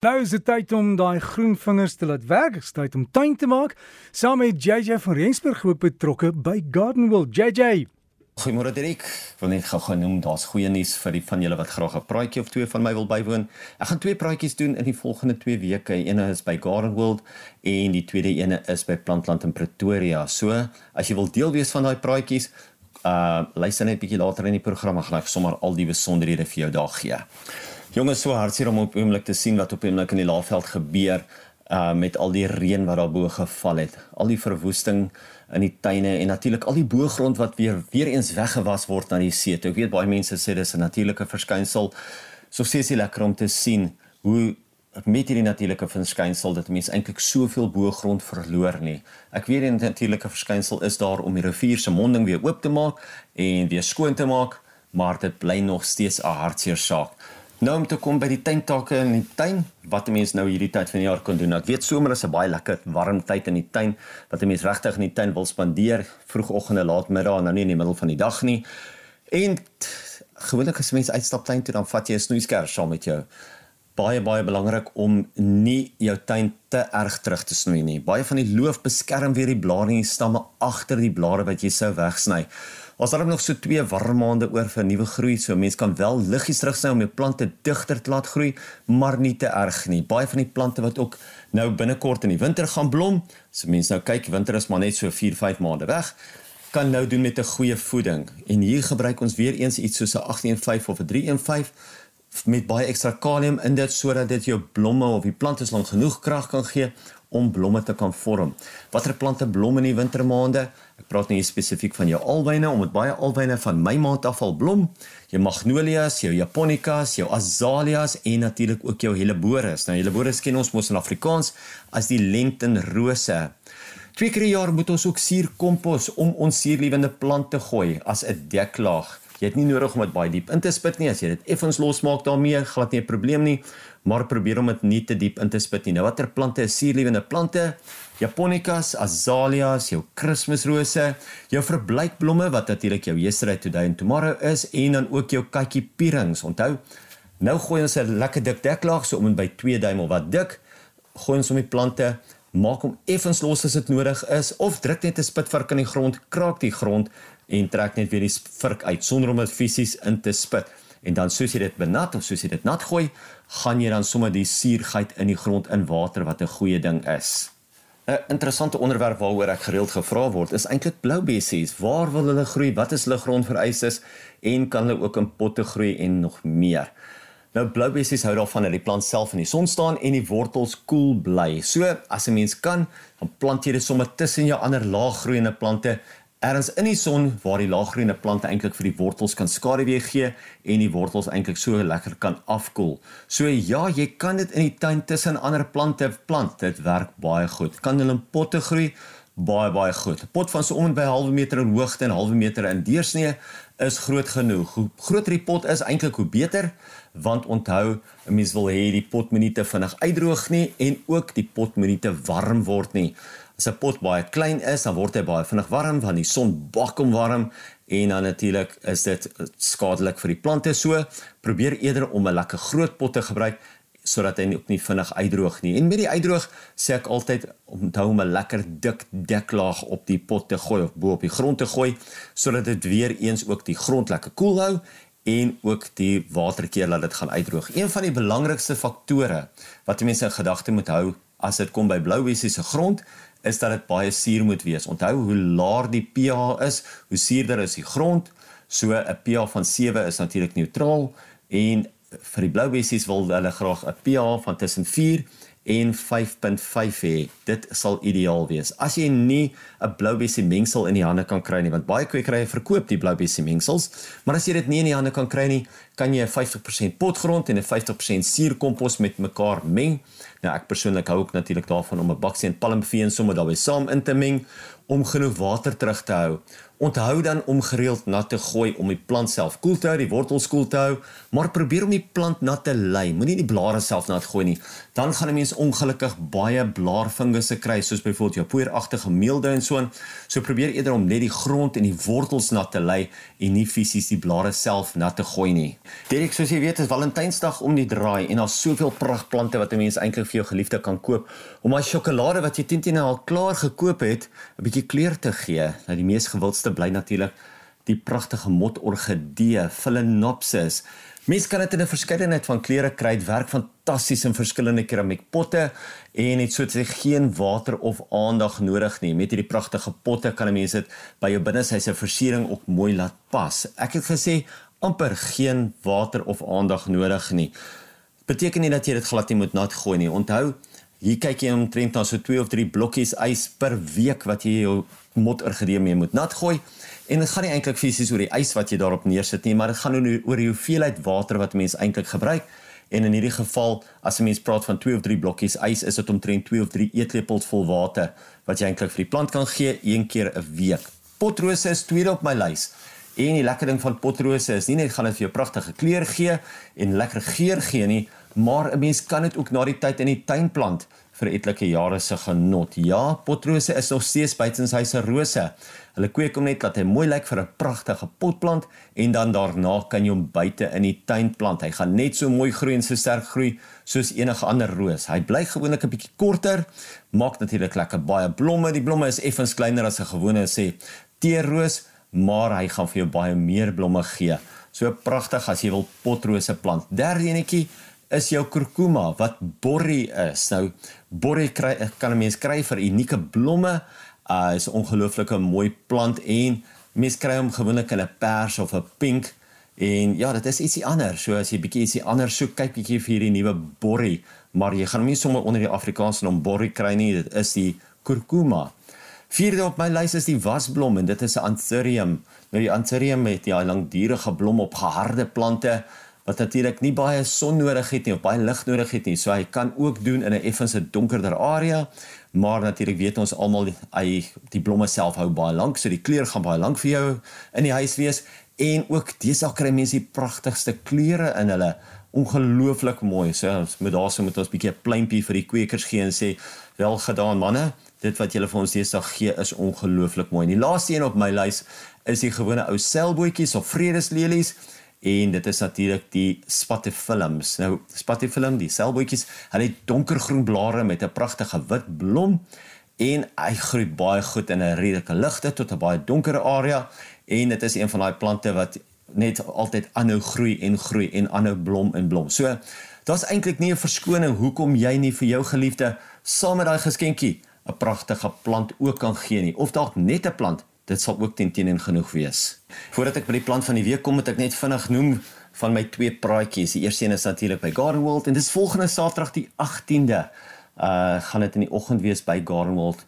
Nou is dit tyd om daai groen vingers te laat werk. Dit is tyd om tuin te maak. Saam met JJ van Rensburg ook betrokke by Gardenwell. JJ. Goeiemôre Dirk. Ek wil net gou genoem daar's goeie nuus vir die van julle wat graag 'n praatjie of twee van my wil bywoon. Ek gaan twee praatjies doen in die volgende 2 weke. Eene is by Gardenwell en die tweede ene is by Plantland in Pretoria. So, as jy wil deel wees van daai praatjies, uh luister net 'n bietjie later in die program, gaan ek sommer al die besonderhede vir jou daar gee. Jonges, so hartseer om op oomblik te sien wat op oomblik in die Laagveld gebeur uh met al die reën wat daar bo geval het. Al die verwoesting in die tuine en natuurlik al die boergrond wat weer weer eens weggewas word na die see. Ek weet baie mense sê dis 'n natuurlike verskynsel. So sê dit lekker om te sien hoe met hierdie natuurlike verskynsel dat mense eintlik soveel boergrond verloor nie. Ek weet die natuurlike verskynsel is daar om die rivier se monding weer oop te maak en weer skoon te maak, maar dit bly nog steeds 'n hartseer saak. Nou om te kom by die tuintake in die tuin, wat 'n mens nou hierdie tyd van die jaar kan doen. Ek weet somer is 'n baie lekker warm tyd in die tuin wat 'n mens regtig in die tuin wil spandeer, vroegoggende, laatmiddag, nou nie in die middel van die dag nie. En gewoonlik as mense uitstap tuin toe, dan vat jy 'n snoeiskers saam met jou. Baie baie belangrik om nie jou tuin te erg terug te snoei nie. Baie van die loof beskerm weer die blare en die stamme agter die blare wat jy sou wegsny. Ons het nog so 2 warm maande oor vir nuwe groei, so mense kan wel liggies terugsny om jou plante digter te laat groei, maar nie te erg nie. Baie van die plante wat ook nou binnekort in die winter gaan blom, so mense nou kyk, winter is maar net so 4-5 maande weg, kan nou doen met 'n goeie voeding. En hier gebruik ons weer eens iets soos 'n 815 of 'n 315 met baie ekstra kalium in dit sodat dit jou blomme of die plante lank genoeg krag kan gee om blomme te kan vorm. Watter plante blom in die wintermaande? Ek praat nie spesifiek van jou alwyne omdat baie alwyne van my maand af al blom. Jou magnolias, jou japonicas, jou azaleas en natuurlik ook jou hellebores. Nou hellebores ken ons mos in Afrikaans as die lentenrose. Twee keer per jaar moet ons ook suurkompos om ons suurlewende plante gooi as 'n deklaag. Jy het nie nodig om dit baie diep in te spit nie as jy dit effens losmaak daarmee, glad nie 'n probleem nie, maar probeer om dit nie te diep in te spit nie. Nou watter plante is suurlewende plante? Japonicas, azaleas, jou kerstmisrose, jou verbleikblomme wat natuurlik jou yesterday, today and tomorrow is en dan ook jou kykie pierings. Onthou, nou gooi ons 'n lekker dik deklaag so om en by 2 duim of wat dik. Gooi ons om die plante maak hom effens los as dit nodig is of druk net 'n spitvark in die grond, kraak die grond en trek net weer die vark uit sonder om dit fisies in te spit. En dan soos jy dit benat of soos jy dit nat gooi, gaan jy dan sommer die suurheid in die grond in water wat 'n goeie ding is. 'n Interessante onderwerp waaroor ek gereeld gevra word is eintlik blou bessies. Waar wil hulle groei? Wat is hulle grondvereistes en kan hulle ook in potte groei en nog meer? Nou blou bessies hou daarvan dat die plant self in die son staan en die wortels koel cool bly. So as 'n mens kan, dan plant jy dit sommer tussen jou ander laaggroeiende plante ergens in die son waar die laaggroeiende plante eintlik vir die wortels kan skaduwee gee en die wortels eintlik so lekker kan afkoel. So ja, jy kan dit in die tuin tussen ander plante plant. Dit werk baie goed. Kan hulle in potte groei? Baie baie goed. 'n Pot van so om by 'n halwe meter in hoogte en 'n halwe meter in deursnee is groot genoeg. Hoe groter die pot is, eintlik hoe beter, want onthou, 'n mens wil hê die pot moet nie te vinnig uitdroog nie en ook die pot moet nie te warm word nie. As 'n pot baie klein is, dan word hy baie vinnig warm want die son bak hom warm en dan natuurlik is dit skadelik vir die plante. So probeer eerder om 'n lekker groot pot te gebruik sodat hy ook nie vinnig uitdroog nie. En met die uitdroog sê ek altyd onthou om 'n lekker dik deklaag op die pot te gooi of bo op die grond te gooi sodat dit weer eens ook die grond lekker koel hou en ook die waterkeer laat dit gaan uitdroog. Een van die belangrikste faktore wat mense in gedagte moet hou as dit kom by blouwesies se grond is dat dit baie suur moet wees. Onthou hoe laer die pH is, hoe suurder is die grond. So 'n pH van 7 is natuurlik neutraal en vir die blouwesies wil hulle graag 'n pH van tussen 4 en 5.5 hê. Dit sal ideaal wees. As jy nie 'n bloubesie mengsel in die hande kan kry nie, want baie kwekerye verkoop die bloubesie mengsels, maar as jy dit nie in die hande kan kry nie, kan jy 'n 50% potgrond en 'n 50% suurkompos met mekaar meng. Nou ek persoonlik hou ook natuurlik daarvan om 'n baksie en palmvee en sommer daarbey saam in te meng om genoeg water terug te hou. Onthou dan om gereeld nat te gooi om die plant self koel te hou, die wortels koel te hou, maar probeer om die plant nat te lei. Moenie die blare self nat gooi nie. Dan gaan 'n mens ongelukkig baie blaarfungusse kry, soos byvoorbeeld jou poeieragtige meelde en so aan. So probeer eerder om net die grond en die wortels nat te lei en nie fisies die blare self nat te gooi nie. Direk soos jy weet, is Valentynsdag om die draai en daar's soveel pragtplante wat 'n mens eintlik vir jou geliefde kan koop om daai sjokolade wat jy teen al klaar gekoop het, 'n bietjie kleur te gee. Nou die mees gewildste bly natuurlik die pragtige motorgidee, Phalaenopsis. Mens kan dit in 'n verskeidenheid van kleure kry. Dit werk fantasties in verskillende keramiekpotte en het soos jy geen water of aandag nodig nie. Met hierdie pragtige potte kan 'n mens dit by jou binneshuise versiering ook mooi laat pas. Ek het gesê amper geen water of aandag nodig nie. Beteken nie dat jy dit glad nie moet nat gooi nie. Onthou, hier kyk jy omtrent na so 2 of 3 blokkies ys per week wat jy jou motorgedee mee moet nat gooi. En dit gaan nie eintlik fisies oor die ys wat jy daarop neersit nie, maar dit gaan oor die hoeveelheid water wat mense eintlik gebruik. En in hierdie geval, as 'n mens praat van 2 of 3 blokkies ys, is dit omtrent 2 of 3 eetlepels vol water wat jy eintlik vir die plant kan gee een keer 'n week. Potrose is tweede op my lys. En die lekker ding van potrose is nie net gaan dit vir jou pragtige kleur gee en lekker geur gee nie, maar 'n mens kan dit ook na die tyd in die tuin plant vir etlike jare se genot. Ja, potrose is nog steeds buitens hy se rose. Hulle kweek hom net dat hy mooi lyk vir 'n pragtige potplant en dan daarna kan jy hom buite in die tuin plant. Hy gaan net so mooi groei en so sterk groei soos enige ander roos. Hy bly gewoonlik 'n bietjie korter, maak natuurlik lekker baie blomme. Die blomme is effens kleiner as 'n gewone sê teerroos, maar hy gaan vir jou baie meer blomme gee. So pragtig as jy wil potrose plant. Derde enetjie is jou kurkuma wat borrie is. Nou borrie kry kan 'n mens kry vir unieke blomme. Uh is 'n ongelooflike mooi plant en mens kry hom gewoonlik in 'n pers of 'n pink en ja, dit is ietsie anders. So as jy bietjie ietsie anders soek, kyk bietjie vir hierdie nuwe borrie, maar jy gaan hom nie sommer onder die Afrikaanse naam borrie kry nie. Dit is die kurkuma. Vierde op my lys is die wasblom en dit is 'n anthurium. Nou die anthurium het ja langdurige blom op geharde plante wat natuurlik nie baie son nodig het nie of baie lig nodig het nie. So hy kan ook doen in 'n effens donkerder area, maar natuurlik weet ons almal hy die blomme self hou baie lank, so die kleur gaan baie lank vir jou in die huis wees en ook deesdae kry mense die pragtigste kleure in hulle. Ongelooflik mooi. So met daarso moet ons 'n bietjie 'n pleintjie vir die kwekers gee en sê wel gedaan manne. Dit wat julle vir ons deesdae gee is ongelooflik mooi. En die laaste een op my lys is die gewone ou selbootjies of vredeslelies en dit is natuurlik die spatifilms. Nou spatifilm, die selbootjies, hulle het donkergroen blare met 'n pragtige wit blom en hy groei baie goed in 'n redelike ligte tot 'n baie donker area en dit is een van daai plante wat net altyd aanhou groei en groei en aanhou blom en blom. So daar's eintlik nie 'n verskoning hoekom jy nie vir jou geliefde saam met daai geskenkie 'n pragtige plant ook kan gee nie of dalk net 'n plant dit sal ook teen teen genoeg wees. Voordat ek by die plant van die week kom, moet ek net vinnig noem van my twee praatjies. Die eerste een is natuurlik by Garden World en dis volgende Saterdag die 18de. Uh gaan dit in die oggend wees by Garden World.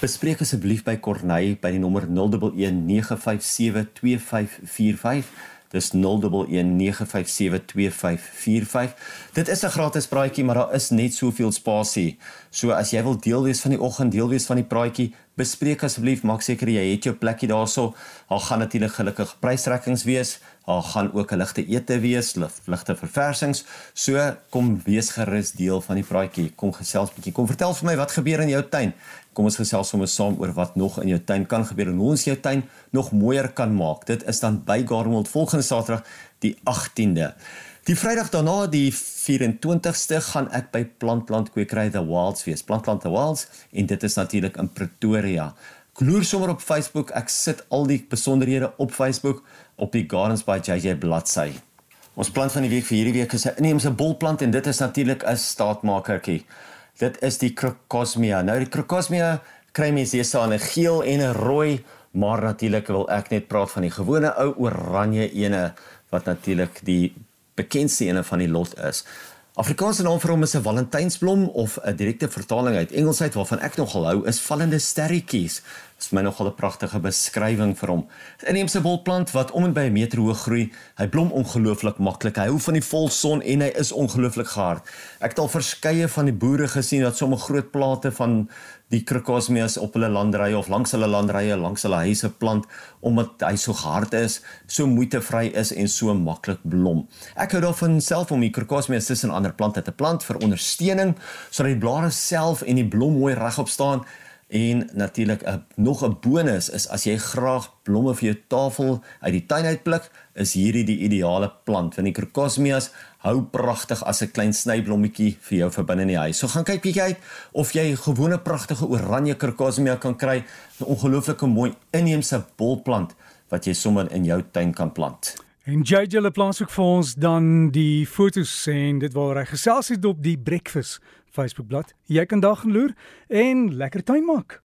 Bespreek asseblief by Corneille by die nommer 011 957 2545. Dis 0119572545. Dit is 'n gratis praatjie, maar daar is net soveel spasie. So as jy wil deel wees van die oggend, deel wees van die praatjie, bespreek asseblief, maak seker jy het jou plekkie daarso. Daar gaan natuurlik gelukkig prysrekkings wees. Daar gaan ook 'n ligte ete wees, ligte verversings. So kom wees gerus deel van die praatjie. Kom gesels bietjie. Kom vertel vir my wat gebeur in jou tuin. Kom ons gesels sommer saam oor wat nog in jou tuin kan gebeur en hoe ons jou tuin nog mooier kan maak. Dit is dan by Gardenwold volgende Saterdag die 18de. Die Vrydag daarna die 24ste gaan ek by Plantplant Kwekery The Wilds wees. Plantplant The Wilds en dit is natuurlik in Pretoria. Gloer sommer op Facebook. Ek sit al die besonderhede op Facebook op die Gardens by JJ bladsy. Ons plant van die week vir hierdie week is 'n inheemse bolplant en dit is natuurlik 'n staatmakertjie. Dit is die Crocosmia. Nou die Crocosmia kry mens hier staan 'n geel en 'n rooi, maar natuurlik wil ek net praat van die gewone ou oranje ene wat natuurlik die bekendste ene van die lot is. Afrikaanse naam vir hom is 'n Valentynsblom of 'n direkte vertaling uit Engels uit waarvan ek nogal hou is vallende sterretjies. Dit is my nogal 'n pragtige beskrywing vir hom. 'n Inheemse bolplant wat om en by 'n meter hoog groei. Hy blom ongelooflik maklik. Hy hou van die volson en hy is ongelooflik gehard. Ek het al verskeie van die boere gesien wat sommer groot plate van die krokosmias op hulle landerye of langs hulle landerye, langs hulle huise plant omdat hy so gehard is, so moeitevry is en so maklik blom. Ek hou daarvan self om die krokosmias tussen ander plante te plant vir ondersteuning sodat die blare self en die blom mooi regop staan. En natuurlik 'n nog 'n bonus is as jy graag blomme vir jou tafel uit die tuin uitpluk, is hierdie die ideale plant want die crocosmias hou pragtig as 'n klein snyblommetjie vir jou vir binne in die huis. So gaan kyk bietjie uit of jy 'n gewone pragtige oranje crocosmia kan kry, 'n ongelooflike mooi inheemse bolplant wat jy sommer in jou tuin kan plant. En JJ le plaas ook vir ons dan die fotos en dit waar hy gesels het op die breakfast Facebookblad. Jy kan daar gaan loer en lekker tuin maak.